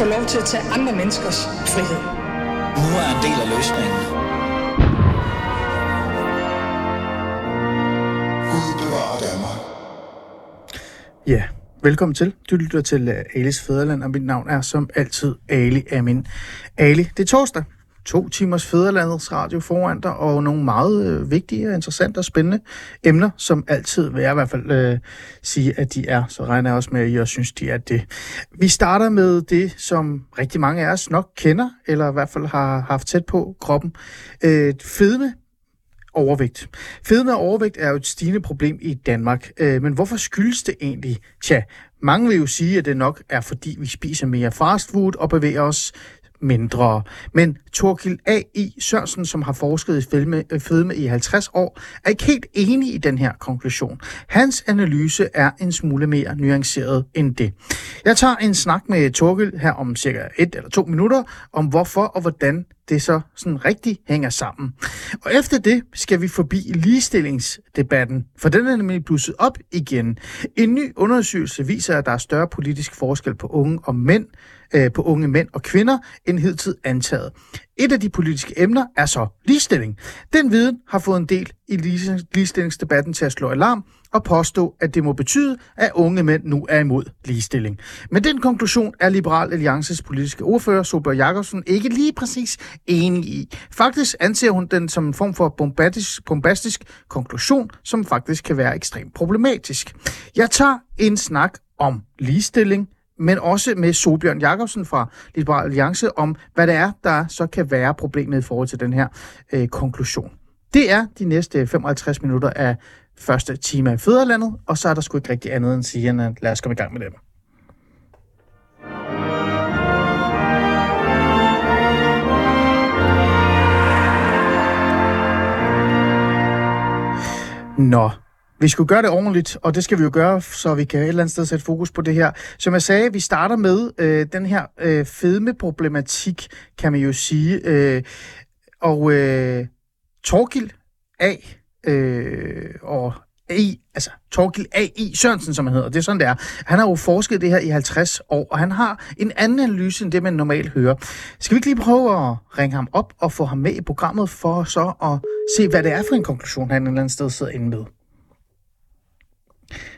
få lov til at tage andre menneskers frihed. Nu er en del af løsningen. Ja, velkommen til. Du lytter til uh, Alis Fæderland, og mit navn er som altid Ali Amin. Ali, det er torsdag. To timers Fæderlandets Radio foran dig, og nogle meget øh, vigtige, interessante og spændende emner, som altid vil jeg i hvert fald øh, sige, at de er. Så regner jeg også med, at I også synes, de er det. Vi starter med det, som rigtig mange af os nok kender, eller i hvert fald har haft tæt på kroppen. Øh, fedme overvægt. Fedme og overvægt er jo et stigende problem i Danmark, øh, men hvorfor skyldes det egentlig? Tja, mange vil jo sige, at det nok er, fordi vi spiser mere fast food og bevæger os mindre. Men Torkil A.I. Sørensen, som har forsket i fedme, øh, fedme i 50 år, er ikke helt enig i den her konklusion. Hans analyse er en smule mere nuanceret end det. Jeg tager en snak med Torkil her om cirka et eller to minutter, om hvorfor og hvordan det så sådan rigtig hænger sammen. Og efter det skal vi forbi ligestillingsdebatten, for den er nemlig blusset op igen. En ny undersøgelse viser, at der er større politisk forskel på unge og mænd, øh, på unge mænd og kvinder, end hidtid antaget. Et af de politiske emner er så ligestilling. Den viden har fået en del i ligestillingsdebatten til at slå alarm og påstå, at det må betyde, at unge mænd nu er imod ligestilling. Men den konklusion er Liberal Alliances politiske ordfører, Sober Jakobsen, ikke lige præcis enig i. Faktisk anser hun den som en form for bombastisk, bombastisk konklusion, som faktisk kan være ekstremt problematisk. Jeg tager en snak om ligestilling, men også med Solbjørn Jakobsen fra Liberal Alliance om, hvad det er, der så kan være problemet i forhold til den her øh, konklusion. Det er de næste 55 minutter af første time af Føderlandet, og så er der sgu ikke rigtig andet end at sige, end at lad os komme i gang med det. Nå, vi skulle gøre det ordentligt, og det skal vi jo gøre, så vi kan et eller andet sted sætte fokus på det her. Som jeg sagde, vi starter med øh, den her øh, fedmeproblematik, kan man jo sige. Øh, og øh, Torgild A. Øh, og A.I., altså Torgild A.I. Sørensen, som han hedder, det er sådan, det er. Han har jo forsket det her i 50 år, og han har en anden analyse, end det man normalt hører. Skal vi ikke lige prøve at ringe ham op og få ham med i programmet, for så at se, hvad det er for en konklusion, han et eller andet sted sidder inde med?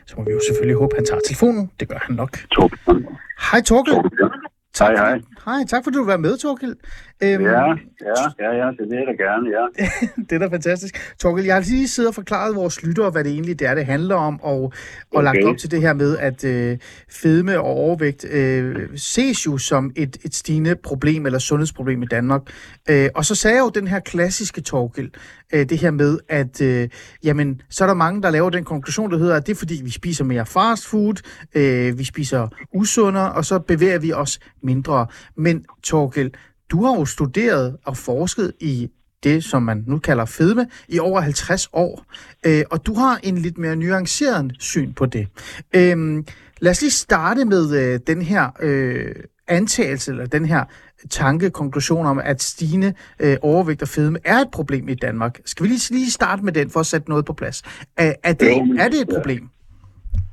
Så må vi jo selvfølgelig håbe, at han tager telefonen. Det gør han nok. Torgild. Hej Torgild. Tak, hej, hej. Hej, tak fordi du var med, Torgild. Øhm, Ja, ja, ja, ja, det vil jeg da gerne, ja. det er da fantastisk. Torgild, jeg har lige siddet og forklaret vores lyttere, hvad det egentlig det er, det handler om, og, og Okay. lagt op til det her med, at øh, fedme og overvægt øh, ses jo som et, et stigende problem, eller sundhedsproblem i Danmark. Øh, og så sagde jeg jo den her klassiske Torgild, øh, det her med, at øh, jamen, så er der mange, der laver den konklusion, der hedder, at det er fordi, vi spiser mere fast food, øh, vi spiser usundere, og så bevæger vi os mindre. Men Torkel, du har jo studeret og forsket i det, som man nu kalder fedme, i over 50 år. Øh, og du har en lidt mere nuanceret syn på det. Øh, lad os lige starte med øh, den her øh, antagelse, eller den her tanke, konklusion om, at stigende øh, overvægt og fedme er et problem i Danmark. Skal vi lige, lige starte med den, for at sætte noget på plads? Er, er, det, Jo, er det et problem?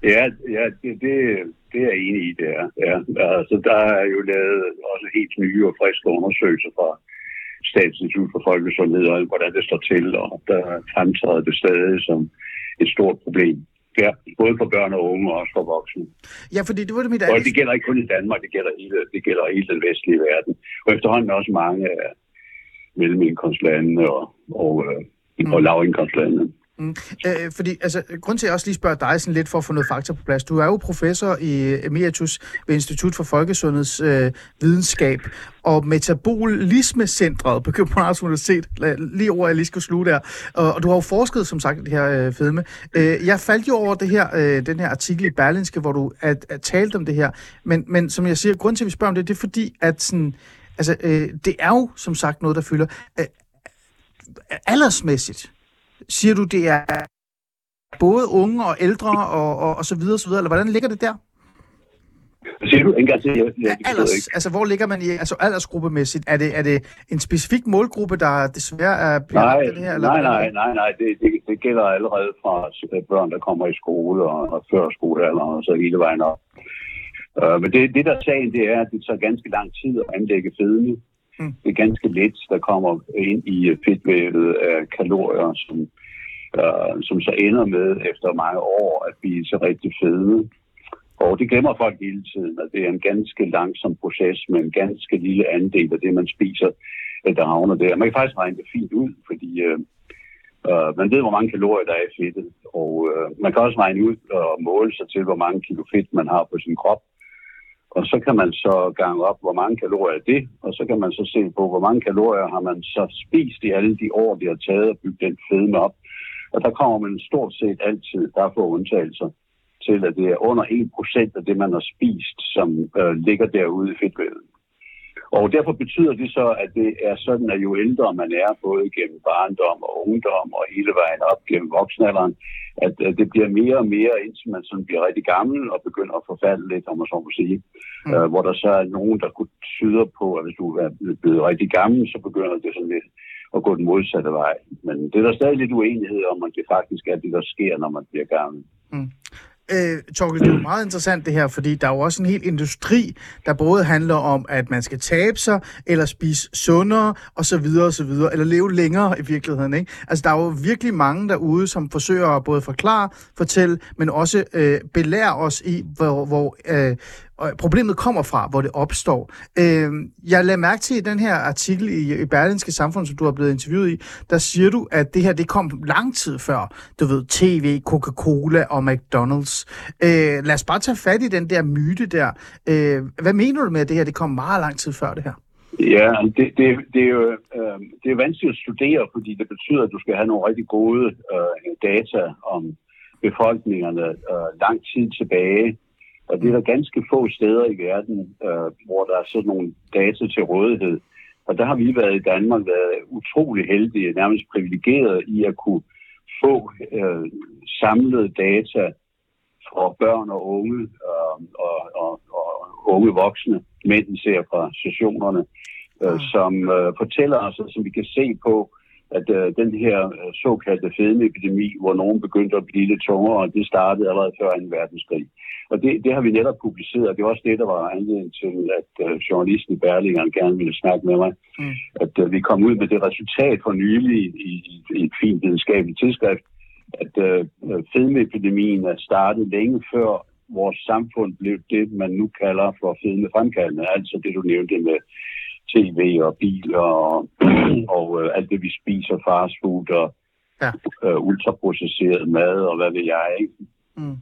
Ja, ja det, det, det er jeg enig i, det er. Ja. Altså, der er jo lavet også helt nye og friske undersøgelser fra Statens Institut for Folkesundhed, og hvordan det står til, og der fremtræder det stadig som et stort problem. Ja, både for børn og unge og også for voksne. Ja, fordi det var det mit Og det gælder ikke kun i Danmark, det gælder hele, det gælder hele den vestlige verden. Og efterhånden også mange af mellemindkomstlandene og, og, øh, Mm. og lavindkomstlandene. Mm. Øh, fordi, altså, grund til, at jeg også lige spørger dig sådan lidt for at få noget fakta på plads. Du er jo professor i emeritus ved Institut for Folkesundheds øh, Videnskab og Metabolismecentret på Københavns Universitet. Lige over, jeg lige skal sluge der. Og, og du har jo forsket, som sagt, i det her øh, fedme. Øh, jeg faldt jo over det her, øh, den her artikel i Berlinske, hvor du at, at talte om det her. Men, men som jeg siger, grund til, at vi spørger om det, det er fordi, at sådan, altså, øh, det er jo, som sagt, noget, der fylder. Øh, aldersmæssigt, siger du, det er både unge og ældre og, og, og så videre, og så videre, eller hvordan ligger det der? Siger du? En gang til, jeg, jeg, Alders, ikke. altså, hvor ligger man i, altså aldersgruppemæssigt? Er det, er det en specifik målgruppe, der desværre er bliver Nej, det her? Eller nej, nej, nej, nej. Det, det, det gælder allerede fra øh, børn, der kommer i skole og, og før skolealderen og så hele vejen op. Uh, men det, det, der er sagen, det er, at det tager ganske lang tid at anlægge fedme. Mm. Det er ganske lidt, der kommer ind i fedtvævet af kalorier, som, øh, som så ender med efter mange år at blive så rigtig fede. Og det glemmer folk hele tiden, at det er en ganske langsom proces med en ganske lille andel af det, man spiser, der havner der. Man kan faktisk regne det fint ud, fordi øh, øh, man ved, hvor mange kalorier der er i fedtet. Og øh, man kan også regne ud og måle sig til, hvor mange kilo fedt man har på sin krop. Og så kan man så gange op, hvor mange kalorier er det, og så kan man så se på, hvor mange kalorier har man så spist i alle de år, det har taget at bygge den fedme op. Og der kommer man stort set altid, der er få undtagelser, til at det er under 1% af det, man har spist, som øh, ligger derude i fedtvævet. Og derfor betyder det så, at det er sådan, at jo ældre man er, både gennem barndom og ungdom og hele vejen op gennem voksenalderen, at, det bliver mere og mere, indtil man sådan bliver rigtig gammel og begynder at forfalde lidt, om man så må sige. Mm. Uh, hvor der så er nogen, der kunne tyder på, at hvis du er blevet rigtig gammel, så begynder det sådan lidt at gå den modsatte vej. Men det er der stadig lidt uenighed om, at det faktisk er det, der sker, når man bliver gammel. Mm øh, Torkel, det er jo meget interessant det her, fordi der er jo også en hel industri, der både handler om, at man skal tabe sig, eller spise sundere, og så videre og så videre, eller leve længere i virkeligheden, ikke? Altså, der er jo virkelig mange derude, som forsøger at både forklare, fortælle, men også øh, belære os i, hvor, hvor øh, og problemet kommer fra, hvor det opstår. Øh, jeg lagde mærke til i den her artikel i, i Berlinske Samfund, som du har blevet interviewet i, der siger du, at det her det kom lang tid før, du ved, TV, Coca-Cola og McDonald's. Øh, lad os bare tage fat i den der myte der. Øh, hvad mener du med, at det her det kom meget lang tid før det her? Ja, det, det, det, er jo øh, det er vanskeligt at studere, fordi det betyder, at du skal have nogle rigtig gode øh, data om befolkningerne øh, lang tid tilbage. Og det er der ganske få steder i verden, øh, hvor der er sådan nogle data til rådighed. Og der har vi været i Danmark været utrolig heldige, nærmest privilegerede i at kunne få øh, samlede data fra børn og unge øh, og, og, og unge voksne, mænd ser fra sessionerne, øh, som øh, fortæller os, som vi kan se på, at øh, den her øh, såkaldte fedmeepidemi, hvor nogen begyndte at blive lidt tungere, det startede allerede før 2. verdenskrig. Og det, det har vi netop publiceret, og det var også det, der var anledning til, at øh, journalisten i Berlingeren gerne ville snakke med mig. Mm. At øh, vi kom ud med det resultat for nylig i, i, i et fint videnskabeligt tidsskrift, at øh, fedmeepidemien er startet længe før vores samfund blev det, man nu kalder for fedmefremkaldende. Altså det, du nævnte med tv og biler og, og øh, alt det, vi spiser, fast food og ja. øh, ultraprocesseret mad og hvad ved jeg. Ikke? Mm.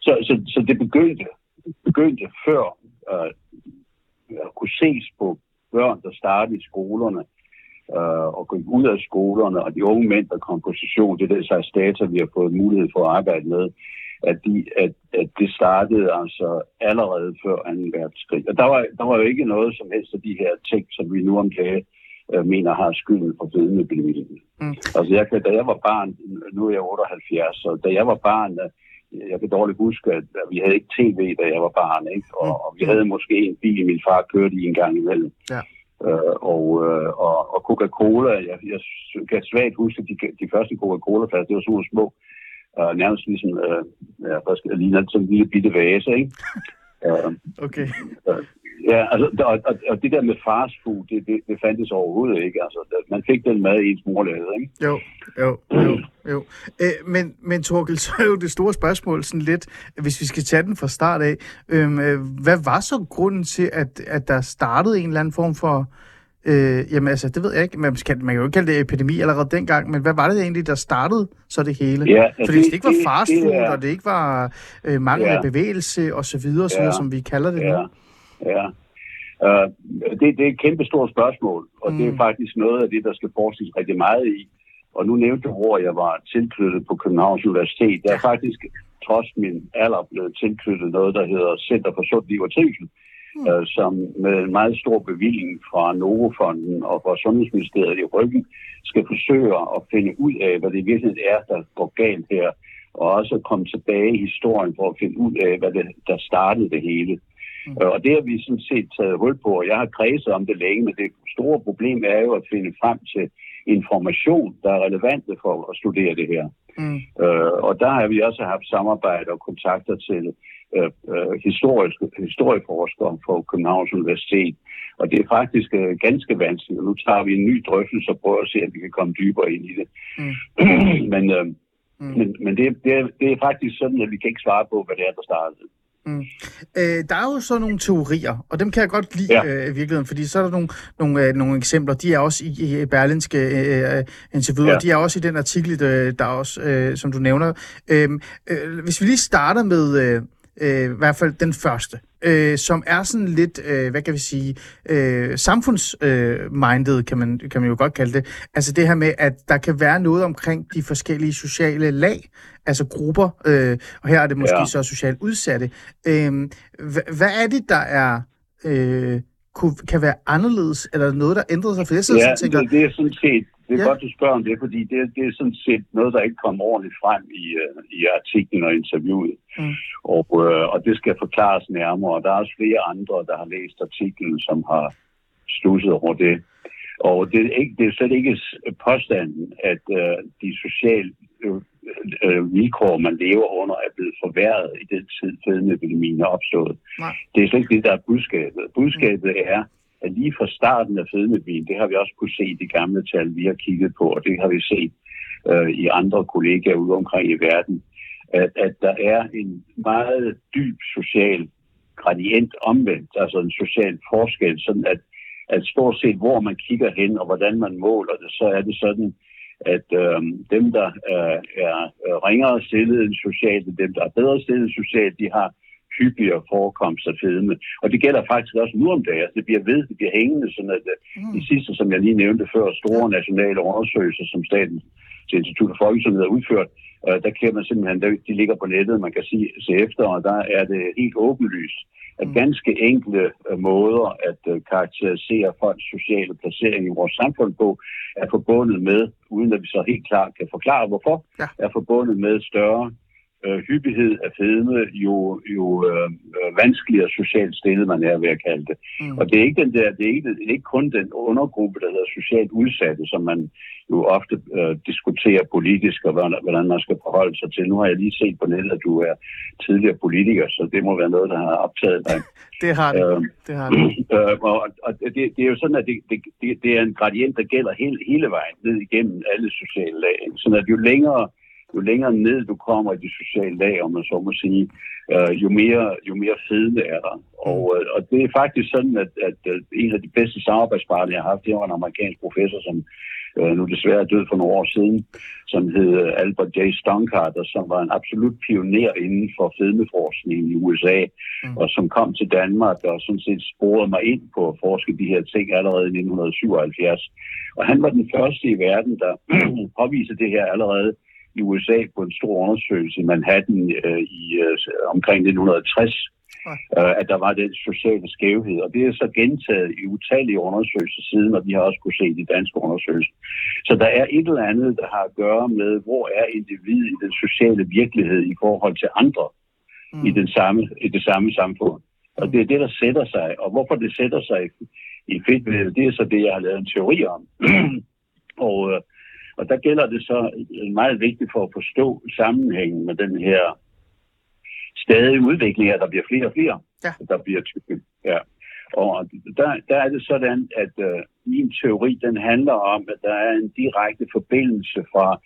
Så, så, så det begyndte, begyndte før øh, at kunne ses på børn, der startede i skolerne øh, og gik ud af skolerne, og de unge mænd, der kom på session, det er det slags data, vi har fået mulighed for at arbejde med, at, de, at, at det startede altså allerede før 2. verdenskrig. Og der var, der var jo ikke noget som helst af de her ting, som vi nu om dagen øh, mener har skylden for fedmeepidemien. Mm. Altså, jeg kan, da jeg var barn, nu er jeg 78, så da jeg var barn, øh, jeg kan dårligt huske, at vi havde ikke tv, da jeg var barn, ikke? Og, mm. og vi havde måske en bil, min far kørte i en gang imellem. Ja. Øh, og, øh, og, og Coca-Cola, jeg, jeg kan svagt huske, de, de første Coca-Cola-flasker, det var sådan små, uh, nærmest ligesom, uh, ja, hvad ligner sådan en lille bitte vase, ikke? Uh, okay. Ja, altså, og, og, og det der med fast food, det, det, det fandtes overhovedet ikke. Altså, man fik den mad, ens mor lavede, ikke? Jo, jo, jo. jo. Æ, men, men Torkel, så er jo det store spørgsmål sådan lidt, hvis vi skal tage den fra start af, øhm, øh, hvad var så grunden til, at, at der startede en eller anden form for, øh, jamen altså, det ved jeg ikke, man kan, man kan jo ikke kalde det epidemi allerede dengang, men hvad var det egentlig, der startede så det hele? Ja, Fordi det, hvis det ikke var fast food, det er, og det ikke var øh, mangel ja. af bevægelse og så videre, så videre, ja, som vi kalder det ja. nu, Ja. Uh, det, det er et kæmpe stort spørgsmål, og mm. det er mm. faktisk noget af det, der skal forskes rigtig meget i. Og nu nævnte du, hvor jeg var tilknyttet på Københavns Universitet. Der er faktisk, trods min alder, blevet tilknyttet noget, der hedder Center for Sund Liv og Trivsel, mm. Uh, som med en meget stor bevilling fra Novofonden og fra Sundhedsministeriet i ryggen, skal forsøge at finde ud af, hvad det virkelig er, der går galt her, og også komme tilbage i historien for at finde ud af, hvad det, der startede det hele. Mm. Og det har vi sådan set taget hul på, og jeg har kredset om det længe, men det store problem er jo at finde frem til information, der er relevant for at studere det her. Mm. Øh, og der har vi også haft samarbejde og kontakter til øh, øh, historiske, historieforskere fra Københavns Universitet. Og det er faktisk øh, ganske vanskeligt, og nu tager vi en ny drøftelse og prøver at se, at vi kan komme dybere ind i det. Mm. men øh, mm. men, men det, det, er, det er faktisk sådan, at vi kan ikke svare på, hvad det er, der startede. Mm. Øh, der er jo så nogle teorier, og dem kan jeg godt lide ja. øh, i virkeligheden, fordi så er der nogle, nogle, øh, nogle eksempler. De er også i, i Berlinske øh, interviewet, ja. og de er også i den artikel, der, der er også, øh, som du nævner. Øh, øh, hvis vi lige starter med... Øh, øh, i hvert fald den første, øh, som er sådan lidt, øh, hvad kan vi sige, øh, samfundsmindet, øh, kan, man, kan man jo godt kalde det. Altså det her med, at der kan være noget omkring de forskellige sociale lag, altså grupper, øh, og her er det måske ja. så socialt udsatte. Øh, hvad, hvad er det, der er... Øh, kunne, kan være anderledes, eller noget, der ændrer sig? For jeg sidder ja, sådan, tænker... det, det er sådan set det er ja. godt, du spørger om det, fordi det, det er sådan set noget, der ikke kommer ordentligt frem i, uh, i artiklen og interviewet. Mm. Og, uh, og det skal forklares nærmere. Og der er også flere andre, der har læst artiklen, som har stusset over det. Og det er, ikke, det er slet ikke påstanden, at uh, de sociale uh, vilkår, man lever under, er blevet forværret i den tid, fedmeepidemien er opstået. Nej. Det er slet ikke det, der er budskabet. Budskabet er, at lige fra starten af fedmebien, det har vi også kunne se i de gamle tal, vi har kigget på, og det har vi set øh, i andre kollegaer ude omkring i verden, at, at der er en meget dyb social gradient omvendt, altså en social forskel, sådan at, at stort set hvor man kigger hen og hvordan man måler det, så er det sådan, at øh, dem, der øh, er ringere stillet end socialt, dem, der er bedre stillet socialt, de har hyppigere forekomst af fedme. Og det gælder faktisk også nu om dagen. Altså, det bliver ved, det bliver hængende, sådan at øh, mm. de sidste, som jeg lige nævnte før, store nationale undersøgelser, som staten til Institut for Folkesundhed har udført, øh, der kan man simpelthen, de ligger på nettet, man kan sige, se efter, og der er det helt åbenlyst, at mm. ganske enkle uh, måder at karakterisere folks sociale placering i vores samfund på, er forbundet med, uden at vi så helt klart kan forklare hvorfor, ja. er forbundet med større øh, hyppighed af fedme, jo, jo øh, øh, vanskeligere socialt stillet man er ved at kalde det. Mm. Og det er, ikke den der, det, er ikke, det er ikke kun den undergruppe, der hedder socialt udsatte, som man jo ofte øh, diskuterer politisk, og hvordan, hvordan man skal forholde sig til. Nu har jeg lige set på nettet, at du er tidligere politiker, så det må være noget, der har optaget dig. det har det. Øh, det, har det. Øh, og og det, det er jo sådan, at det, det, det er en gradient, der gælder hele, hele vejen ned igennem alle sociale lag. Så at jo længere jo længere ned du kommer i det sociale lag, om man så må sige, øh, jo, mere, jo mere fedme er der. Og, mm. øh, og det er faktisk sådan, at, at, at en af de bedste samarbejdspartnere, jeg har haft, det var en amerikansk professor, som øh, nu desværre er død for nogle år siden, som hed Albert J. Stonkart, og som var en absolut pioner inden for fedmeforskning i USA, mm. og som kom til Danmark og sådan set sporede mig ind på at forske de her ting allerede i 1977. Og han var den første i verden, der påviser det her allerede i USA på en stor undersøgelse i Manhattan øh, i øh, omkring 1960, øh, at der var den sociale skævhed. Og det er så gentaget i utallige undersøgelser siden, og vi har også kunne se de danske undersøgelser. Så der er et eller andet, der har at gøre med, hvor er individet i den sociale virkelighed i forhold til andre mm. i, den samme, i det samme samfund. Og det er det, der sætter sig. Og hvorfor det sætter sig i fedtvævet, det er så det, jeg har lavet en teori om. og øh, og der gælder det så meget vigtigt for at forstå sammenhængen med den her stadige udvikling, at der bliver flere og flere, ja. der bliver tykke. Ja. Og der, der er det sådan, at øh, min teori, den handler om, at der er en direkte forbindelse fra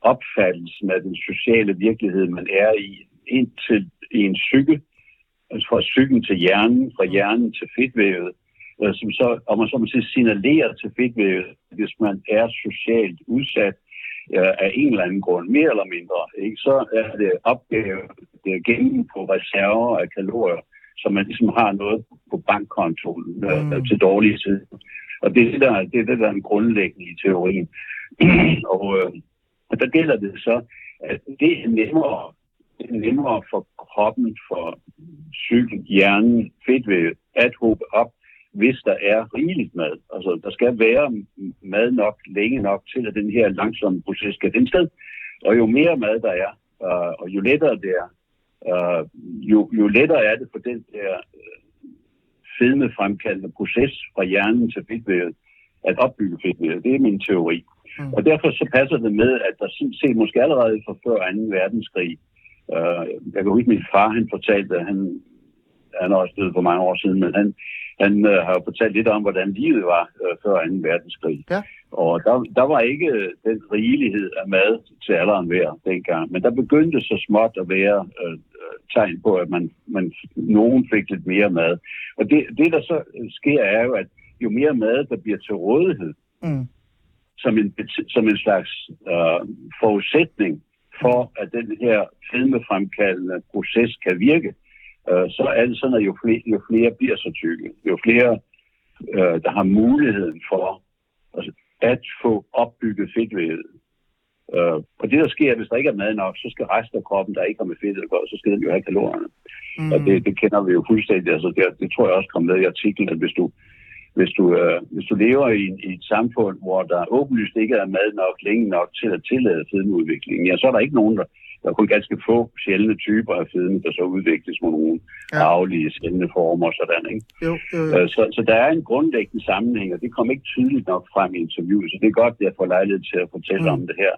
opfattelsen af den sociale virkelighed, man er i, ind til i en psyke, altså fra psyken til hjernen, fra hjernen til fedtvævet, øh, som så, om man så må sige, signalerer til fedtvævet, hvis man er socialt udsat øh, af en eller anden grund, mere eller mindre, ikke? så er det opgave det er gennem på reserver af kalorier, så man ligesom har noget på bankkontoen øh, mm. til dårlige tid. Og det er det, der, det er det, der er en grundlæggende i teorien. og, øh, og der gælder det så, at det er nemmere, det er nemmere for kroppen, for psyken, hjernen, fedtvævet at hobe op hvis der er rigeligt mad. Altså, der skal være mad nok, længe nok til, at den her langsomme proces skal finde sted. Og jo mere mad der er, øh, og jo lettere det er, øh, jo, jo lettere er det for den der øh, fedmefremkaldende proces fra hjernen til fedtvævet at opbygge fedtvævet. Det er min teori. Mm. Og derfor så passer det med, at der set måske allerede fra før 2. verdenskrig Uh, jeg kan huske, min far han fortalte, at han, han er også død for mange år siden, men han, han uh, har fortalt lidt om, hvordan livet var uh, før 2. verdenskrig. Ja. Og der, der var ikke den rigelighed af mad til alderen hver dengang, men der begyndte så småt at være uh, tegn på, at man, man, nogen fik lidt mere mad. Og det, det, der så sker, er jo, at jo mere mad, der bliver til rådighed, Mm. som en, som en slags øh, forudsætning for, at den her fedmefremkaldende proces kan virke, øh, så er det sådan, at jo flere, jo flere bliver så tykke, jo flere, øh, der har muligheden for altså, at få opbygget fedtvævet. Øh, og det, der sker, hvis der ikke er mad nok, så skal resten af kroppen, der ikke har med fedt at gøre, så skal den jo have kalorierne. Mm. Og det, det kender vi jo fuldstændig. Altså, det, det tror jeg også kom med i artiklen, at hvis du, hvis du, øh, hvis du lever i, i et samfund, hvor der åbenlyst ikke er mad nok længe nok til at tillade fedmeudviklingen, ja, så er der ikke nogen, der, der er kun ganske få sjældne typer af fedme, der så udvikles med nogle Ja. arvelige sjældne former og sådan, ikke? Jo, jo, jo. Øh, Så, så der er en grundlæggende sammenhæng, og det kom ikke tydeligt nok frem i interviewet, så det er godt, at jeg får lejlighed til at fortælle Mm. om det her.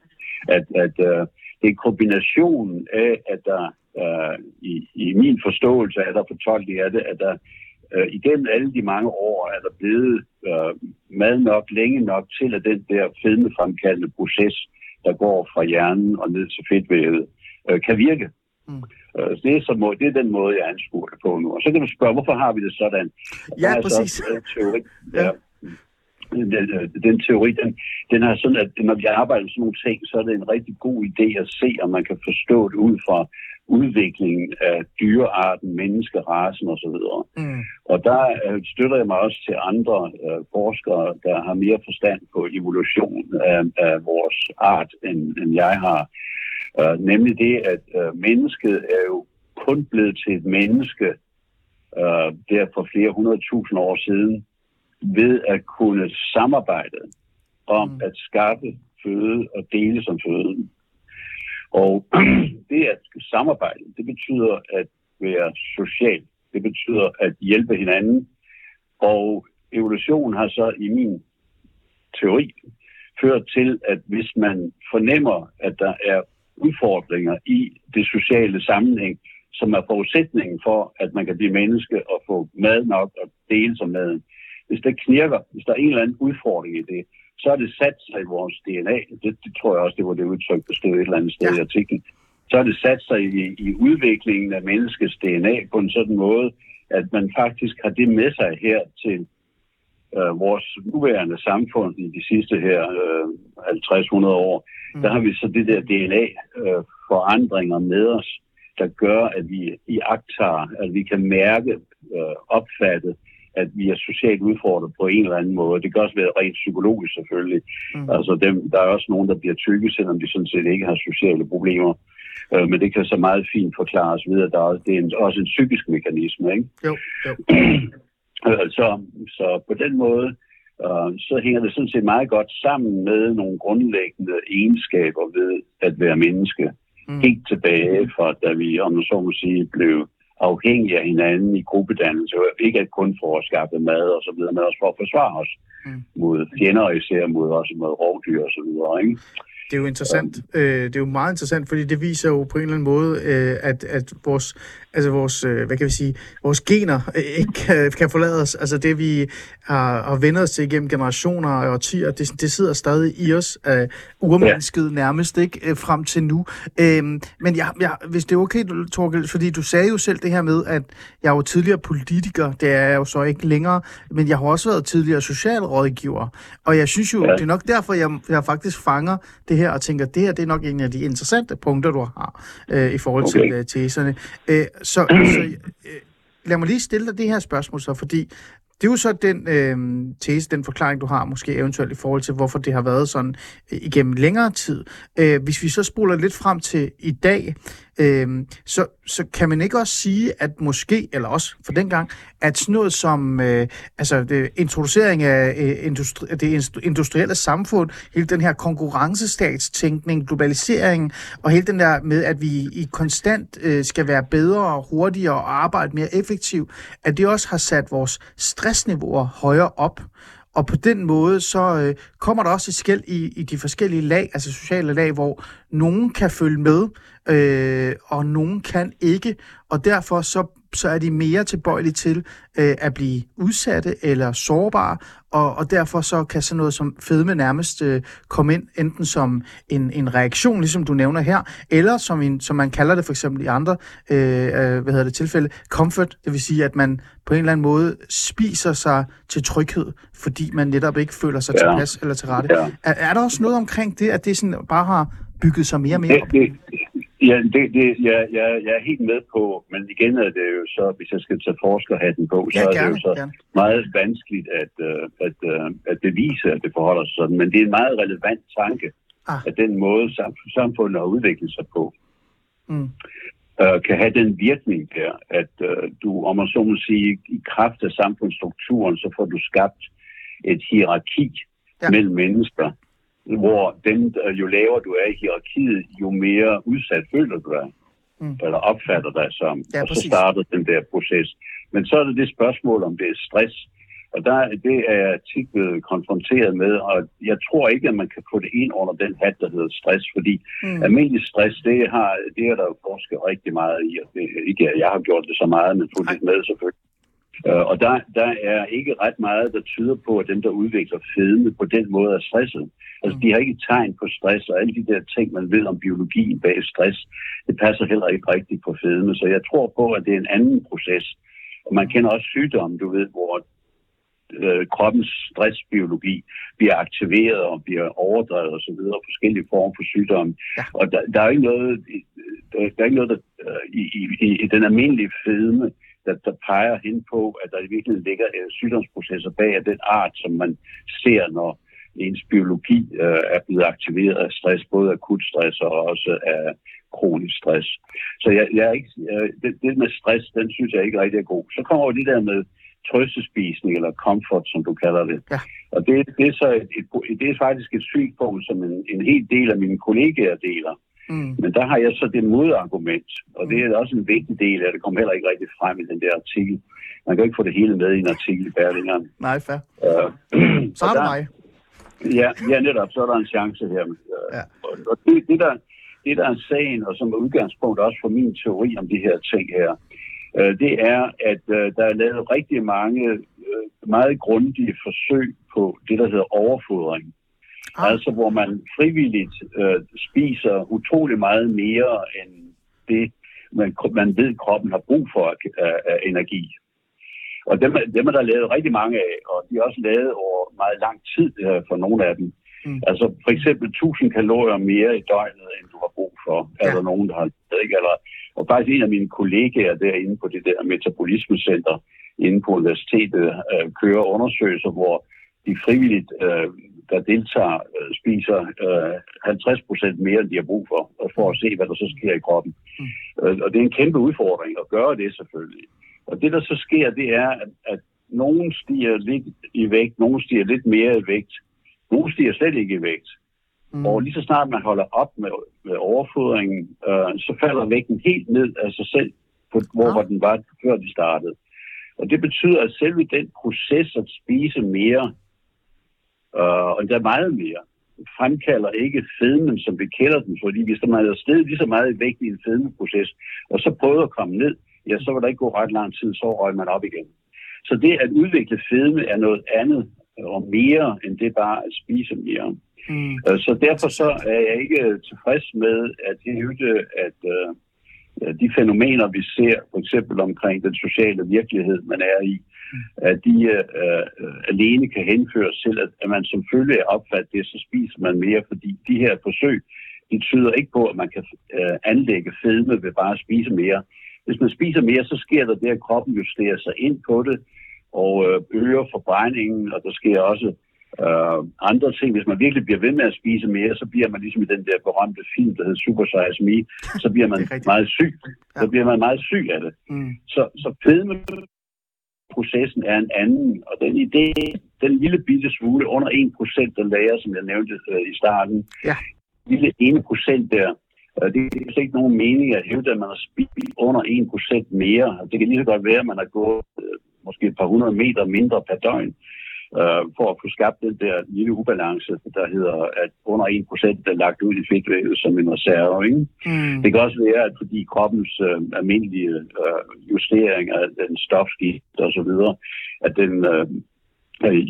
At, at uh, det er kombinationen af, at der uh, i, i min forståelse af der fortolkning af det, at der uh, igennem alle de mange år er der blevet uh, mad nok, længe nok til, at den der fedmefremkaldende proces, der går fra hjernen og ned til fedtvævet, uh, kan virke. Mm. Øh, så det, er så må, det er den måde, jeg anskuer det på nu. Og så kan du spørge, hvorfor har vi det sådan? Ja, der er så præcis. også, øh, teori, Ja. ja. Den, den, den teori, den, den har sådan, at når vi arbejder med sådan nogle ting, så er det en rigtig god idé at se, om man kan forstå det ud fra udviklingen af dyrearten, menneskerasen osv. Mm. Og der øh, støtter jeg mig også til andre øh, forskere, der har mere forstand på evolution af, af vores art, end, end jeg har. Øh, nemlig det, at øh, mennesket er jo kun blevet til et menneske øh, der for flere hundrede tusind år siden, ved at kunne samarbejde om Mm. at skaffe føde og dele som føde. Og det at samarbejde, det betyder at være social. Det betyder at hjælpe hinanden. Og evolutionen har så i min teori ført til, at hvis man fornemmer, at der er udfordringer i det sociale sammenhæng, som er forudsætningen for, at man kan blive menneske og få mad nok og dele som maden. Hvis der knirker, hvis der er en eller anden udfordring i det, så er det sat sig i vores DNA. Det, det tror jeg også, det var det udtryk, der stod et eller andet sted ja. i artiklen. Så er det sat sig i, i udviklingen af menneskets DNA på en sådan måde, at man faktisk har det med sig her til øh, vores nuværende samfund i de sidste her øh, 50-100 år. Mm. Der har vi så det der DNA-forandringer med os, der gør, at vi i aktar, at vi kan mærke, øh, opfatte, at vi er socialt udfordret på en eller anden måde. Det kan også være rent psykologisk selvfølgelig. Mm. Altså dem, der er også nogen, der bliver tykke, selvom de sådan set ikke har sociale problemer. Øh, men det kan så meget fint forklares ved, at der er, det er en, også en psykisk mekanisme. Ikke? Jo, jo. Øh, så, så på den måde, øh, så hænger det sådan set meget godt sammen med nogle grundlæggende egenskaber ved at være menneske. Mm. Helt tilbage fra, da vi, om så må sige, blev afhængige af hinanden i gruppedannelse. Ikke kun for at skaffe mad og så videre, men også for at forsvare os Mm. mod fjender, især mod, også mod rovdyr og så videre. Ikke? Det er jo interessant. Øh, det er jo meget interessant, fordi det viser jo på en eller anden måde, øh, at, at vores, altså vores, øh, hvad kan vi sige, vores gener øh, ikke kan, kan forlade os. Altså det, vi har, har vendt os til igennem generationer og årtier, det, det sidder stadig i os, øh, urmennesket nærmest, ikke, øh, frem til nu. Øh, men jeg, jeg, hvis det er okay, Torkel, fordi du sagde jo selv det her med, at jeg er jo tidligere politiker, det er jeg jo så ikke længere, men jeg har også været tidligere socialrådgiver, og jeg synes jo, ja. Ja. det er nok derfor, jeg, jeg faktisk fanger det her og tænker, det her det er nok en af de interessante punkter, du har øh, i forhold. Okay. til øh, teserne. Øh, så så øh, lad mig lige stille dig det her spørgsmål så, fordi det er jo så den øh, tese, den forklaring, du har måske eventuelt i forhold til, hvorfor det har været sådan øh, igennem længere tid. Øh, hvis vi så spoler lidt frem til i dag, øh, så, så kan man ikke også sige, at måske, eller også for den gang, at sådan noget som øh, altså det, introducering af øh, industri, det industrielle samfund, hele den her konkurrencestatstænkning, globalisering, og hele den der med, at vi i konstant øh, skal være bedre og hurtigere og arbejde mere effektivt, at det også har sat vores stressniveauer højere op og på den måde, så øh, kommer der også et skæld i, i de forskellige lag, altså sociale lag, hvor nogen kan følge med, øh, og nogen kan ikke, og derfor så så er de mere tilbøjelige til øh, at blive udsatte eller sårbare, og, og derfor så kan sådan noget som fedme nærmest øh, komme ind enten som en, en reaktion, ligesom du nævner her, eller som, en, som man kalder det for eksempel i andre øh, øh, hvad hedder det, tilfælde, comfort, det vil sige, at man på en eller anden måde spiser sig til tryghed, fordi man netop ikke føler sig ja. tilpas eller til rette. Ja. Er, er der også noget omkring det, at det sådan bare har bygget sig mere og mere op? Det, det, Ja, det, det, jeg, jeg, jeg er helt med på, men igen er det jo så, hvis jeg skal tage forskerhatten på, så ja, gerne, er det jo så gerne. meget vanskeligt at, uh, at, uh, at bevise, at det forholder sig sådan. Men det er en meget relevant tanke, ah. at den måde samfundet har udviklet sig på, mm. uh, kan have den virkning der, at uh, du, om man så må sige, i kraft af samfundsstrukturen, så får du skabt et hierarki ja. mellem mennesker, hvor den, jo lavere du er i hierarkiet, jo mere udsat føler du dig, mm. eller opfatter dig som. Ja, og så starter den der proces. Men så er det det spørgsmål, om det er stress. Og der, det er jeg tit blevet konfronteret med, og jeg tror ikke, at man kan få det ind under den hat, der hedder stress, fordi mm. almindelig stress, det, har, det er der jo forsket rigtig meget i, og det, ikke, jeg har gjort det så meget, men fuldt med selvfølgelig. Uh, og der, der er ikke ret meget, der tyder på, at dem, der udvikler fedme på den måde er stresset. Altså, de har ikke tegn på stress, og alle de der ting, man ved om biologien bag stress, det passer heller ikke rigtigt på fedme. Så jeg tror på, at det er en anden proces. Og man kender også sygdomme, du ved, hvor øh, kroppens stressbiologi bliver aktiveret og bliver overdrevet og så videre, forskellige former for sygdomme. Ja. Og der, der er ikke noget, der, der er ikke noget der, øh, i, i, i den almindelige fedme, der, der peger hen på, at der i virkeligheden ligger øh, sygdomsprocesser bag af den art, som man ser, når ens biologi øh, er blevet aktiveret af stress, både akut stress og også af kronisk stress. Så jeg, jeg er ikke, øh, det, det med stress, den synes jeg ikke rigtig er god. Så kommer det der med trøstespisning eller comfort, som du kalder det. Ja. Og det, det, er så et, et, det er faktisk et synspunkt, som en, en hel del af mine kollegaer deler. Mm. Men der har jeg så det modargument, og det er også en vigtig del af det, kommer heller ikke rigtig frem i den der artikel. Man kan ikke få det hele med i en artikel i Berlingeren. Nej, fair. Uh, så har du mig. Ja, ja, netop, så er der en chance her. Ja. Og det, det, der, det, der er sagen, og som er udgangspunkt også for min teori om de her ting her, uh, det er, at uh, der er lavet rigtig mange uh, meget grundige forsøg på det, der hedder overfodring. Ah. Altså hvor man frivilligt øh, spiser utrolig meget mere end det, man, man ved, kroppen har brug for af, af energi. Og dem, dem er der lavet rigtig mange af, og de er også lavet over meget lang tid øh, for nogle af dem. Mm. Altså for eksempel 1000 kalorier mere i døgnet, end du har brug for. Ja. Er der nogen, der har ikke? Eller, og faktisk en af mine kollegaer derinde på det der metabolismecenter inde på universitetet øh, kører undersøgelser, hvor de frivilligt øh, der deltager, øh, spiser øh, 50 procent mere, end de har brug for, og for at se, hvad der så sker i kroppen. Mm. Øh, og det er en kæmpe udfordring at gøre det selvfølgelig. Og det, der så sker, det er, at, at nogen stiger lidt i vægt, nogen stiger lidt mere i vægt, nogen stiger slet ikke i vægt. Mm. Og lige så snart man holder op med, med overfodringen, øh, så falder vægten helt ned af sig selv, på, hvor, ja. hvor den var, før de startede. Og det betyder, at selve den proces at spise mere, øh, og der er meget mere, fremkalder ikke fedmen, som vi kender den, fordi hvis der er sted lige så meget vægt i en fedmeproces, og så prøver at komme ned, ja, så vil der ikke gå ret lang tid, så røg man op igen. Så det at udvikle fedme er noget andet og mere, end det bare at spise mere. Mm. Øh, så derfor så er jeg ikke tilfreds med at hævde, at uh, Øh, de fænomener, vi ser, for eksempel omkring den sociale virkelighed, man er i, at de øh, øh alene kan henføres til, at, at man som følge af opfattet det, så spiser man mere, fordi de her forsøg, de tyder ikke på, at man kan øh, anlægge fedme ved bare at spise mere. Hvis man spiser mere, så sker der det, at kroppen justerer sig ind på det, og øh, øger forbrændingen, og der sker også øh, andre ting. Hvis man virkelig bliver ved med at spise mere, så bliver man ligesom i den der berømte film, der hedder Super Size Me, så bliver man meget syg. Ja. Så bliver man meget syg af det. Mm. Så, så processen er en anden, og den idé, den lille bitte smule under 1%, der lærer, som jeg nævnte øh, i starten, ja. lille 1% der, øh, det er ikke nogen mening at hævde, at man har spist under 1% mere. Det kan lige så godt være, at man har gået øh, måske et par hundrede meter mindre per døgn. Øh, for at få skabt den der lille ubalance, der hedder, at under 1% er lagt ud i fedtvævet som en reserve. Ikke? Mm. Det kan også være, at fordi kroppens øh, almindelige øh, justering af den stofskift og så videre, at den øh,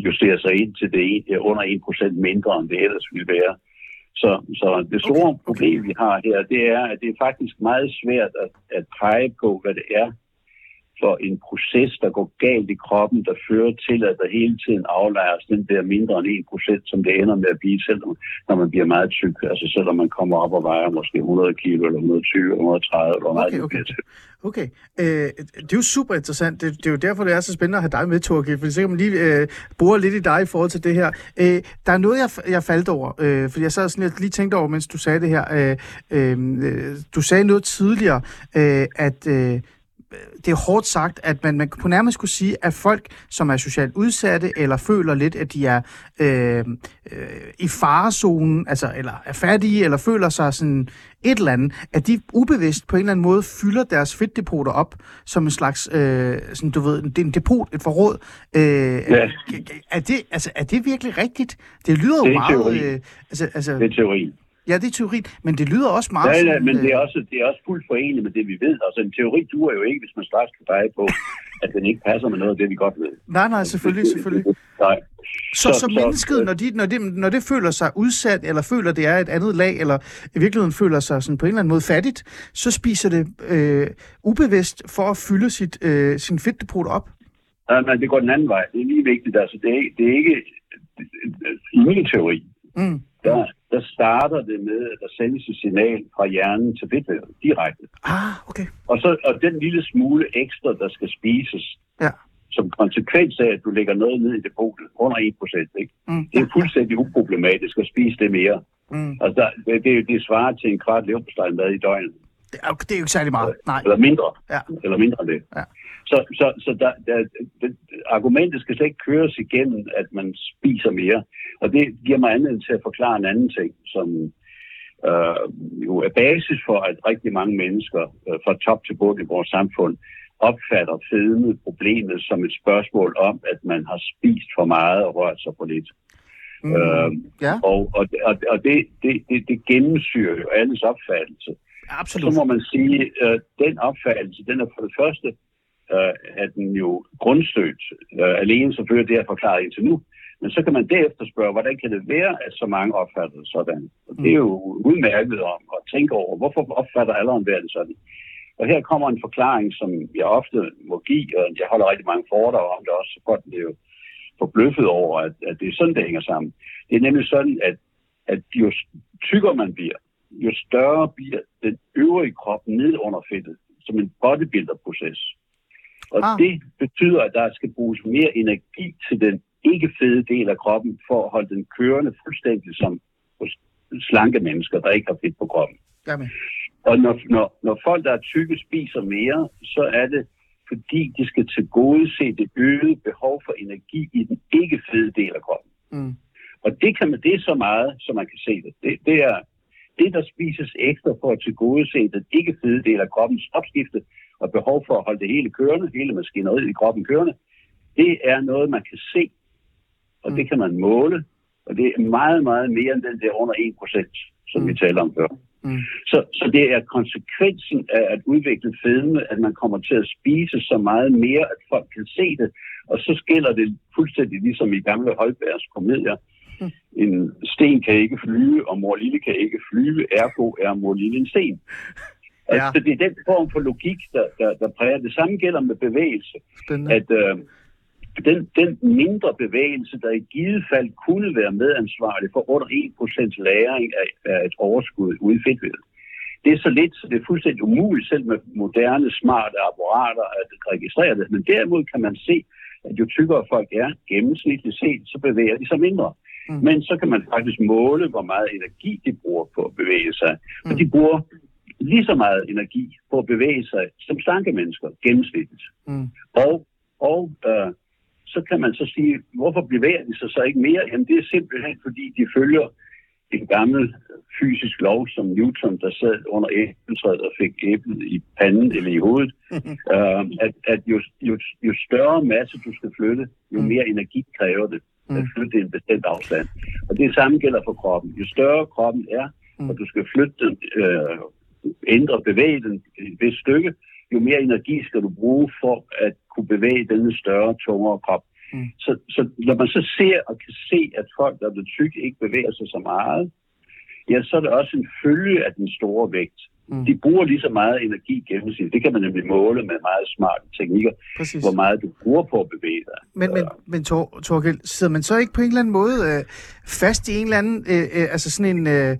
justerer sig ind til det er under 1% mindre, end det ellers ville være. Så, så det store Okay, okay, problem, vi har her, det er, at det er faktisk meget svært at, at pege på, hvad det er for en proces, der går galt i kroppen, der fører til, at der hele tiden aflejres den der mindre end 1%, som det ender med at blive, selvom når man bliver meget tyk. Altså selvom man kommer op og vejer måske 100 kilo, eller 120, eller 130, eller hvor meget Okay, det okay. bliver til. Okay, øh, det er jo super interessant. Det, det er jo derfor, det er så spændende at have dig med, Torgild, fordi så kan man lige øh, bore lidt i dig i forhold til det her. Øh, der er noget, jeg, jeg faldt over, øh, fordi jeg sad sådan, jeg lige tænkte over, mens du sagde det her. Øh, øh, du sagde noget tidligere, øh, at øh, det er hårdt sagt, at man, man kunne nærmest kunne sige, at folk, som er socialt udsatte, eller føler lidt, at de er øh, øh, i farezonen, altså, eller er fattige, eller føler sig sådan et eller andet, at de ubevidst på en eller anden måde fylder deres fedtdepoter op som en slags, øh, sådan, du ved, det er en depot, et forråd. Øh, Ja. er, det, altså, er det virkelig rigtigt? Det lyder jo Det er meget... teori. Øh, altså, altså, Det er teorien. Ja, det er teori, men det lyder også meget... Ja, ja, men det er, øh, også, det er også fuldt foreneligt med det, vi ved. Altså en teori duer jo ikke, hvis man straks kan pege på, at den ikke passer med noget af det, vi godt ved. Nej, nej, selvfølgelig, selvfølgelig. Nej. Så, Så- så, mennesket, når, de, når, det, når det føler sig udsat, eller føler, det er et andet lag, eller i virkeligheden føler sig sådan på en eller anden måde fattigt, så spiser det øh, ubevidst for at fylde sit, øh, sin fedtdepot op. Nej, men det går den anden vej. Det er lige vigtigt. Altså, det, er, det er ikke... I min teori, Mm. Der, der starter det med, at der sendes et signal fra hjernen til fedtvævet direkte. Ah, okay. Og, så, og den lille smule ekstra, der skal spises, Ja. som konsekvens af, at du lægger noget ned i depotet under 1%, ikke? Mm. det er fuldstændig uproblematisk at spise det mere. Mm. Altså, der, det, det, det svarer til en kvart leverpostej mad i døgnet. Det, er, jo- det er jo ikke særlig meget. Nej. Eller mindre. Ja. Eller mindre end det. Ja. Så, så, så der, der, det, argumentet skal slet ikke køres igennem, at man spiser mere. Og det giver mig anledning til at forklare en anden ting, som øh, jo er basis for, at rigtig mange mennesker øh, fra top til bund i vores samfund opfatter fedme problemet som et spørgsmål om, at man har spist for meget og rørt sig for lidt. Mm. Øh, Ja, og og, og, og det, det, det, det gennemsyrer jo alles opfattelse absolut. Så må man sige, at øh, den opfattelse, den er for det første, øh, er den jo grundstødt. Øh, alene selvfølgelig det, er forklaret indtil nu. Men så kan man derefter spørge, hvordan kan det være, at så mange opfatter det sådan? Og det er jo udmærket om at tænke over, hvorfor opfatter alle om det sådan? Og her kommer en forklaring, som jeg ofte må give, og jeg holder rigtig mange foredrag om det også, så godt det er jo forbløffet over, at, at det er sådan, det hænger sammen. Det er nemlig sådan, at, at jo tykkere man bliver, jo større bliver den øvrige krop ned under fedtet, som en bodybuilder-proces. Og Ah. det betyder, at der skal bruges mere energi til den ikke fede del af kroppen, for at holde den kørende fuldstændig som hos slanke mennesker, der ikke har fedt på kroppen. Jamen. Og når, når, når folk, der er tykke, spiser mere, så er det, fordi de skal tilgodese det øgede behov for energi i den ikke fede del af kroppen. Mm. Og det, kan man, det er så meget, som man kan se det. Det, det er det, der spises ekstra for at tilgodese den ikke fede del af kroppens opskifte og behov for at holde det hele kørende, hele maskineriet i kroppen kørende. Det er noget, man kan se, og Mm. det kan man måle, og det er meget, meget mere end den der under 1%, som Mm. vi taler om før. Mm. Så, så det er konsekvensen af at udvikle fedme, at man kommer til at spise så meget mere, at folk kan se det. Og så skiller det fuldstændig ligesom i gamle Holbergs komedier. Mm. En sten kan ikke flyve, og mor lille kan ikke flyve, ergo er mor lille en sten. Ja. Altså, det er den form for logik, der, der, der præger det. samme gælder med bevægelse Spændende. at øh, den, den mindre bevægelse, der i givet fald kunne være medansvarlig for under 1% læring af, af et overskud ude i fedtvævet. Det er så lidt, så det er fuldstændig umuligt selv med moderne, smarte apparater at registrere det. Men derimod kan man se, at jo tykkere folk er, gennemsnitligt set, så bevæger de sig mindre. Mm. Men så kan man faktisk måle, hvor meget energi de bruger på at bevæge sig. Og Mm. de bruger lige så meget energi på at bevæge sig som slanke mennesker, gennemsnitligt. Mm. Og, og øh, så kan man så sige, hvorfor bevæger de sig så ikke mere? Jamen det er simpelthen, fordi de følger en gammel fysisk lov som Newton, der sad under æbletræet og fik æblet i panden eller i hovedet, øh, at, at jo, jo, jo større masse du skal flytte, jo Mm. mere energi kræver det at Mm. flytte en bestemt afstand. Og det samme gælder for kroppen. Jo større kroppen er, Mm. og du skal flytte den, øh, ændre, bevæge den et vist stykke, jo mere energi skal du bruge for at kunne bevæge denne større, tungere krop. Mm. Så, så når man så ser og kan se, at folk, der er blevet tykke, ikke bevæger sig så meget, ja, så er det også en følge af den store vægt. Mm. De bruger lige så meget energi gennemsnit. Det kan man nemlig måle med meget smarte teknikker, Præcis. hvor meget du bruger på at bevæge dig. Men, men, men Tor, Torgild, sidder man så ikke på en eller anden måde øh, fast i en eller anden, øh, øh, altså sådan en, øh,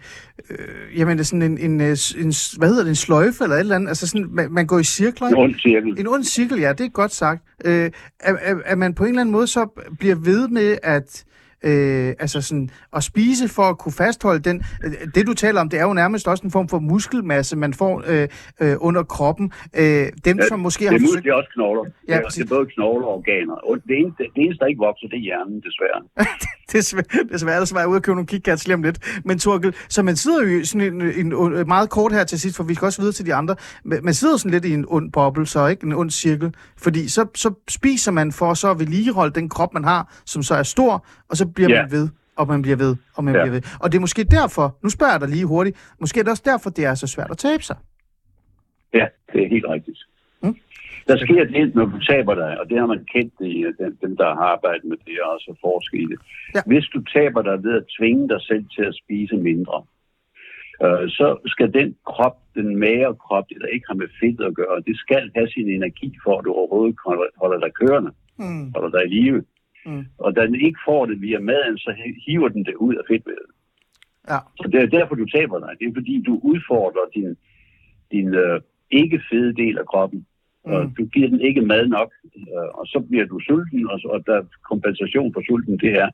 øh, jamen sådan en, en, øh, en, hvad hedder det, en sløjfe eller et eller andet, altså sådan, man, man går i cirkler, En ond cirkel. En ond cirkel, ja, det er godt sagt. Øh, at, at, at man på en eller anden måde så bliver ved med at, øh, altså sådan, at spise for at kunne fastholde den. øh, Det du taler om, det er jo nærmest også en form for muskelmasse, man får øh, øh, under kroppen. Øh, dem, Ja, som måske Det har er, forsøgt... det er også knogler. Ja, det, præcis. er både knogler og organer. Og det eneste, det eneste, der ikke vokser, det er hjernen, desværre. det er svært, det er svært at svare ud og købe nogle KitKats lige om lidt. Men Torkel, så man sidder jo sådan en, en, en, meget kort her til sidst, for vi skal også videre til de andre. Man sidder sådan lidt i en ond boble, så ikke en ond cirkel. Fordi så, så spiser man for så at vedligeholde den krop, man har, som så er stor, og så bliver Ja. man ved, og man bliver ved, og man Ja. bliver ved. Og det er måske derfor, nu spørger jeg dig lige hurtigt, måske er det også derfor, det er så svært at tabe sig. Ja, det er helt rigtigt. Der sker det, når du taber dig, og det har man kendt i øh, dem, dem der har arbejdet med det og også forsket i det. Ja. Hvis du taber dig ved at tvinge dig selv til at spise mindre, øh, så skal den krop, den magre krop, det der ikke har med fedt at gøre, det skal have sin energi for, at du overhovedet holder- holder dig kørende, Mm. holder dig i live. Mm. Og da den ikke får det via maden, så hiver den det ud af fedtvævet. Ja. Så det er derfor, du taber dig. Det er fordi, du udfordrer din, din øh, ikke fede del af kroppen. Og Mm. du giver den ikke mad nok, øh, og så bliver du sulten, og, og der kompensation for sulten, det er,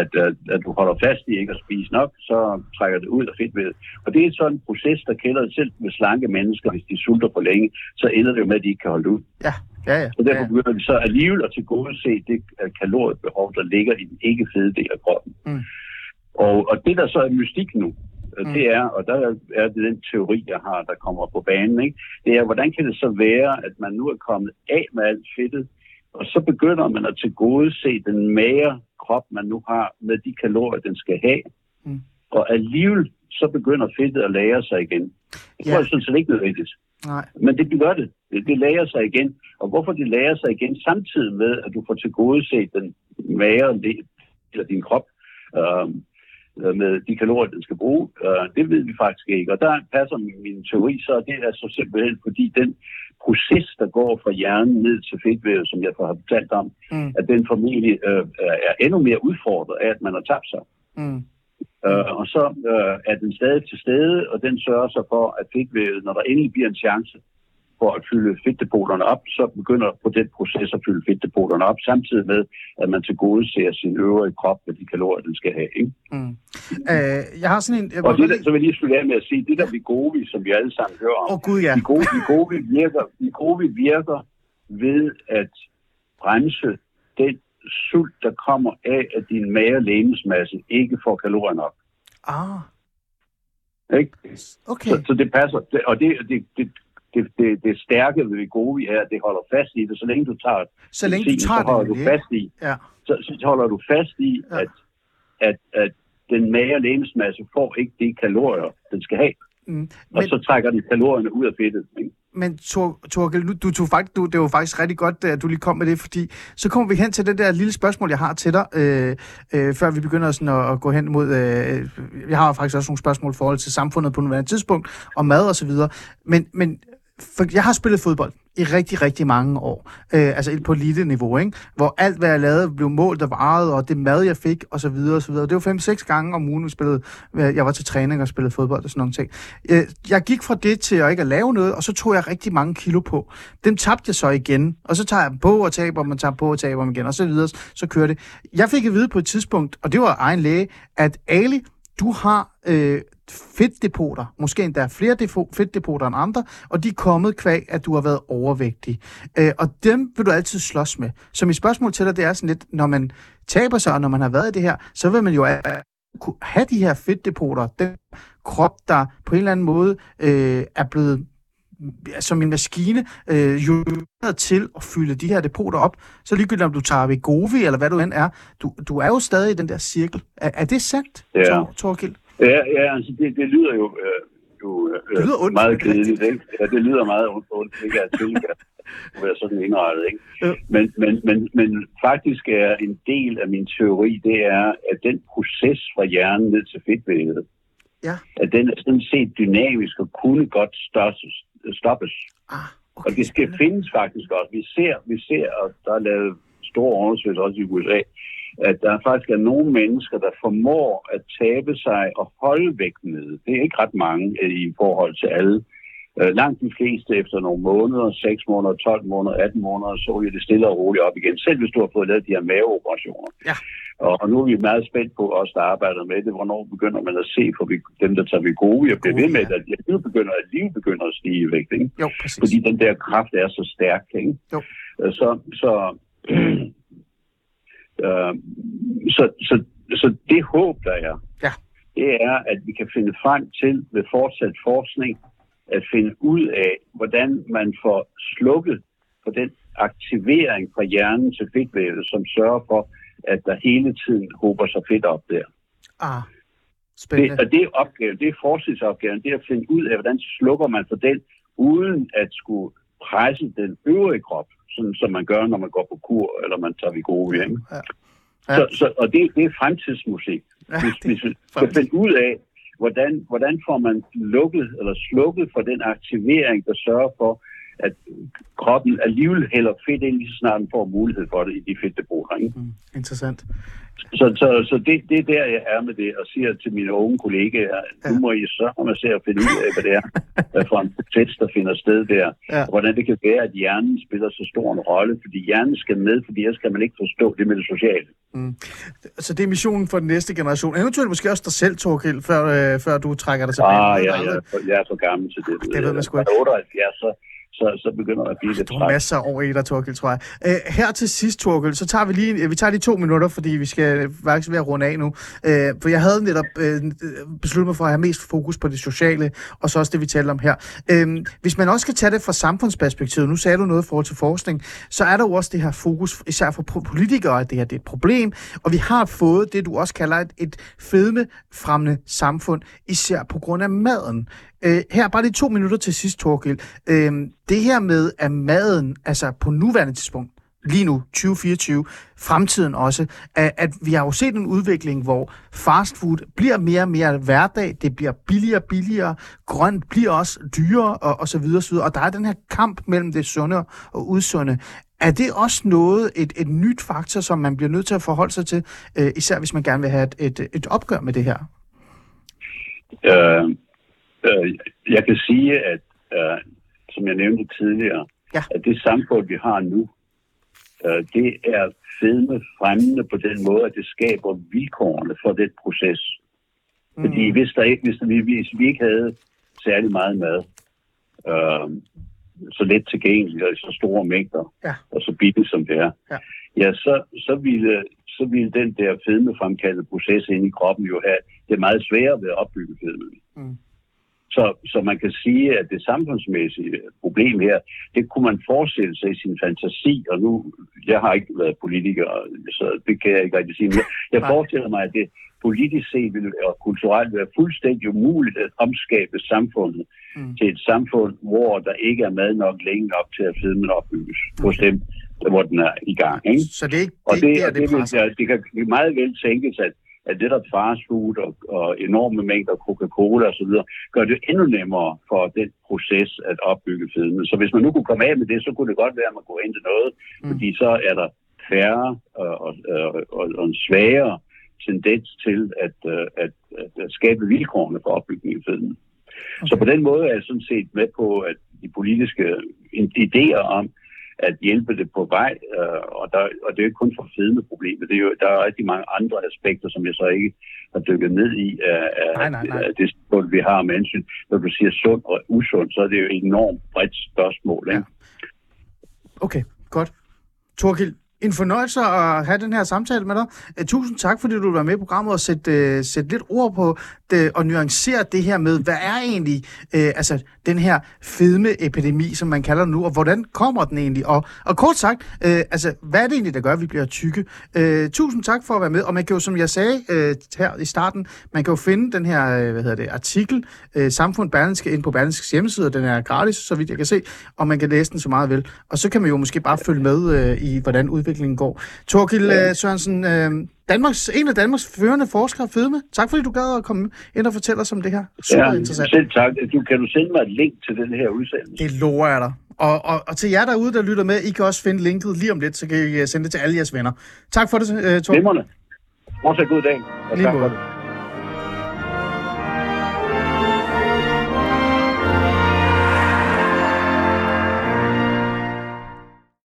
at, at, at du holder fast i ikke at spise nok, så trækker det ud af fedtvævet. Og det er sådan en proces, der kælder selv med slanke mennesker, hvis de sulter for længe, så ender det jo med, at de ikke kan holde ud. Ja, ja, ja. Så derfor ja. begynder vi så alligevel at tilgodese det øh, kaloriebehov, der ligger i den ikke fede del af kroppen. Mm. Og, og det, der så er mystik nu, Mm. det er, og der er det den teori, jeg har, der kommer på banen, ikke? det er, hvordan kan det så være, at man nu er kommet af med alt fedtet, og så begynder man at tilgodese den magre krop, man nu har, med de kalorier, den skal have. Mm. Og alligevel så begynder fedtet at lære sig igen. Det tror Ja. jeg sådan set ikke nødvendigt. Nej. Men det gør det. det. Det lærer sig igen. Og hvorfor det lærer sig igen, samtidig med, at du får til gode set den magre del af din krop, øh, med de kalorier, den skal bruge, øh, det ved vi faktisk ikke. Og der passer min teori, så det er så simpelthen, fordi den proces, der går fra hjernen ned til fedtvævet, som jeg har fortalt om, Mm. at den formentlig øh, er endnu mere udfordret af, at man har tabt sig. Mm. Øh, og så øh, er den stadig til stede, og den sørger så for, at fedtvævet, når der endelig bliver en chance for at fylde fedtdepoterne op, så begynder på den proces at fylde fedtdepoterne op, samtidig med, at man til gode ser sin øvrige krop med de kalorier, den skal have. Ikke? Mm. Øh, jeg har sådan en... Jeg Og det, der, så vil jeg lige slutte af med at sige, det der Vigovi, som vi alle sammen hører om, Åh, Gud, ja. Vigovi, Vigovi, virker, Vigovi virker ved at bremse den sult, der kommer af, at din mage lægemsmasse ikke får kalorier nok. Ah, Ikke? okay. Så, så det passer. Det, og det, det, det, det, det, det stærke ved Vegovi er, at det holder fast i det. Så længe du tager Så længe du tager så holder det, du fast i, Ja. så, så holder du fast i, Ja. at, at, at den magre lægemsmasse får ikke de kalorier, den skal have. Mm. Og Men, så trækker den kalorierne ud af fedtet. Ikke? men Tor, Torkel, nu, du tog faktisk, du, det var faktisk rigtig godt, at du lige kom med det, fordi så kommer vi hen til det der lille spørgsmål, jeg har til dig, øh, øh, før vi begynder sådan at, at gå hen mod... Øh, jeg har faktisk også nogle spørgsmål i forhold til samfundet på nuværende tidspunkt, og mad og så videre. Men, men for jeg har spillet fodbold i rigtig, rigtig mange år. Øh, altså på lille niveau, ikke? Hvor alt, hvad jeg lavede, blev målt og varet, og det mad, jeg fik, og så videre, og så videre. Det var 5-6 gange om ugen, vi spillede. Øh, jeg var til træning og spillede fodbold og sådan nogle ting. Øh, jeg gik fra det til at ikke at lave noget, og så tog jeg rigtig mange kilo på. Dem tabte jeg så igen, og så tager jeg dem på og taber dem, og tager dem på og taber dem igen, og så videre, så kører det. Jeg fik at vide på et tidspunkt, og det var egen læge, at Ali, du har øh, fedtdepoter, måske endda flere fedtdepoter end andre, og de er kommet kvæg, at du har været overvægtig. Øh, og dem vil du altid slås med. Så mit spørgsmål til dig, det er sådan lidt, når man taber sig, og når man har været i det her, så vil man jo kunne have de her fedtdepoter, dem krop, der på en eller anden måde øh, er blevet som en maskine øh, justeret til at fylde de her depoter op. Så ligegyldigt om du tager Vegovi, eller hvad du end er, du, du er jo stadig i den der cirkel. Er, er det sandt, Ja. Tor, Torgild? Ja, ja altså det, det lyder jo, øh, jo øh, Det lyder ondt, meget kedeligt. Ikke? Ja, det lyder meget ondt, ondt ikke at tilgå at være sådan indrettet. Ikke? Men, men, men, men faktisk er en del af min teori, det er, at den proces fra hjernen ned til fedtvævet, Ja. at den er sådan set dynamisk og kunne godt stoppes. stoppes. Ah, Og det skal findes faktisk også. Vi ser, vi ser, og der er lavet store undersøgelser også i USA, at der faktisk er nogle mennesker, der formår at tabe sig og holde vægten nede. Det er ikke ret mange øh, i forhold til alle. Øh, Langt de fleste efter nogle måneder, 6 måneder, 12 måneder, 18 måneder, så er det stille og roligt op igen. Selv hvis du har fået lavet de her maveoperationer. Ja. Og, nu er vi meget spændt på os, der arbejder med det. Hvornår begynder man at se for vi- dem, der tager Wegovy og bliver ved med, ja. at de begynder, at liv begynder at stige i vægt. Ikke? Jo, præcis. fordi den der kraft er så stærk. Ikke? Jo. Øh, Så, så, øh, så, så, så det håb, der er, Ja. det er, at vi kan finde frem til ved fortsat forskning, at finde ud af, hvordan man får slukket for den aktivering fra hjernen til fedtvævet, som sørger for, at der hele tiden hober sig fedt op der. Ah, Det, spændende. og det er opgaven, det er forskningsopgaven, det er at finde ud af, hvordan slukker man for den, uden at skulle presse den øvrige krop, sådan som man gør, når man går på kur, eller man tager Wegovy. Ikke? Ja. Ja. Så, så, og det, det er fremtidsmusik. Ja, Hvis, det- hvis vi skal finde ud af, hvordan, hvordan får man lukket eller slukket for den aktivering, der sørger for, at kroppen alligevel hælder fedt ind, lige så snart den får mulighed for det i de fedtdepoter. Ikke? Mm, interessant. Så, så, så det, det er der, jeg er med det, og siger til mine unge kollegaer, nu må I så om at se at finde ud af, hvad det er hvad for en proces, der finder sted der. Ja. Og hvordan det kan være, at hjernen spiller så stor en rolle, fordi hjernen skal med, fordi ellers kan man ikke forstå det med det sociale. Så det er missionen for den næste generation. Eventuelt måske også dig selv, Torgild, før, øh, før du trækker dig tilbage. Ah, Jeg ja, aldrig. jeg, er for- jeg er for gammel til det. det ved man sgu ikke. jeg er 78, så, så, så begynder jeg at blive lidt Du har masser år i dig, Torgild, tror jeg. Øh, her til sidst, Torgild, så tager vi lige vi tager lige to minutter, fordi vi skal faktisk ved at runde af nu. Øh, for jeg havde netop øh, besluttet mig for at have mest fokus på det sociale, og så også det, vi talte om her. Øh, hvis man også skal tage det fra samfundsperspektivet, nu sagde du noget i forhold til forskning, så er der jo også det her fokus, især for po- politikere, at det her det er et problem, og vi har fået det, du også kalder et, et fedmefremmende samfund, især på grund af maden. Øh, her bare lige to minutter til sidst, Torgild. Øh, det her med, at maden, altså på nuværende tidspunkt, lige nu, 2024, fremtiden også, at, at vi har jo set en udvikling, hvor fastfood bliver mere og mere hverdag, det bliver billigere og billigere, grønt bliver også dyrere, og, og så videre, så videre. Og der er den her kamp mellem det sunde og udsunde. Er det også noget, et, et nyt faktor, som man bliver nødt til at forholde sig til, øh, især hvis man gerne vil have et, et, et opgør med det her? Øh, øh, jeg kan sige, at øh, som jeg nævnte tidligere, Ja. at det samfund, vi har nu, øh, det er fedme fremmende på den måde, at det skaber vilkårene for den proces. Mm. Fordi hvis, der ikke, hvis, vi, hvis vi ikke havde særlig meget mad, øh, så let tilgængeligt og i så store mængder, Ja. og så billigt som det er, Ja. ja så, så, ville, så ville den der fedmefremkaldte proces inde i kroppen jo have det er meget sværere ved at opbygge fedme. Mm. Så, så man kan sige, at det samfundsmæssige problem her, det kunne man forestille sig i sin fantasi, og nu, jeg har ikke været politiker, så det kan jeg ikke rigtig sige, men jeg, forestiller mig, at det politisk set ville, og kulturelt være fuldstændig umuligt at omskabe samfundet Mm. til et samfund, hvor der ikke er mad nok længe nok til at fedmen opbygges okay. hos dem, hvor den er i gang. Ikke? Så det er ikke Og det, det, det, der, det det, vil, ja, det kan meget vel tænkes, at, at det der fast food og, og enorme mængder Coca-Cola osv., gør det endnu nemmere for den proces at opbygge fedme. Så hvis man nu kunne komme af med det, så kunne det godt være, at man kunne hente noget, Mm. mm. fordi så er der færre og, og, og, og en svagere tendens til at, øh, at, at, at skabe vilkårene for opbygning af fedme. Okay. Så på den måde er jeg sådan set med på, at de politiske idéer om at hjælpe det på vej, øh, og, der, og det er jo ikke kun for fedmeproblemet, det er jo, der er rigtig mange andre aspekter, som jeg så ikke har dykket ned i af, af, Nej, nej, nej. af det spørgsmål, vi har med hensyn. Når du siger sund og usund, så er det jo et enormt bredt spørgsmål. Ikke? Okay, godt. Torgild, en fornøjelse at have den her samtale med dig. Øh, tusind tak, fordi du vil være med i programmet og sætte, uh, øh, sætte lidt ord på det, og nuancere det her med, hvad er egentlig uh, altså, den her fedmeepidemi, som man kalder den nu, og hvordan kommer den egentlig? Og, og kort sagt, uh, altså, hvad er det egentlig, der gør, at vi bliver tykke? Uh, tusind tak for at være med, og man kan jo, som jeg sagde uh, her i starten, man kan jo finde den her uh, hvad hedder det, artikel, uh, Samfund Berlingske, ind på Berlingskes hjemmeside, og den er gratis, så vidt jeg kan se, og man kan læse den så meget vel. Og så kan man jo måske bare følge med uh, i, hvordan udviklingen går. Torgild uh, Sørensen, uh, Danmarks, en af Danmarks førende forskere fedme. Tak fordi du gad at komme ind og fortælle os om det her. Super Ja, interessant. selv tak. Du, kan du sende mig et link til den her udsendelse? Det lover jeg dig. Og, og, og til jer derude, der lytter med, I kan også finde linket lige om lidt, så kan I øh, sende det til alle jeres venner. Tak for det, Torgild. Glimrende. Også god dag. Og Lige tak for det.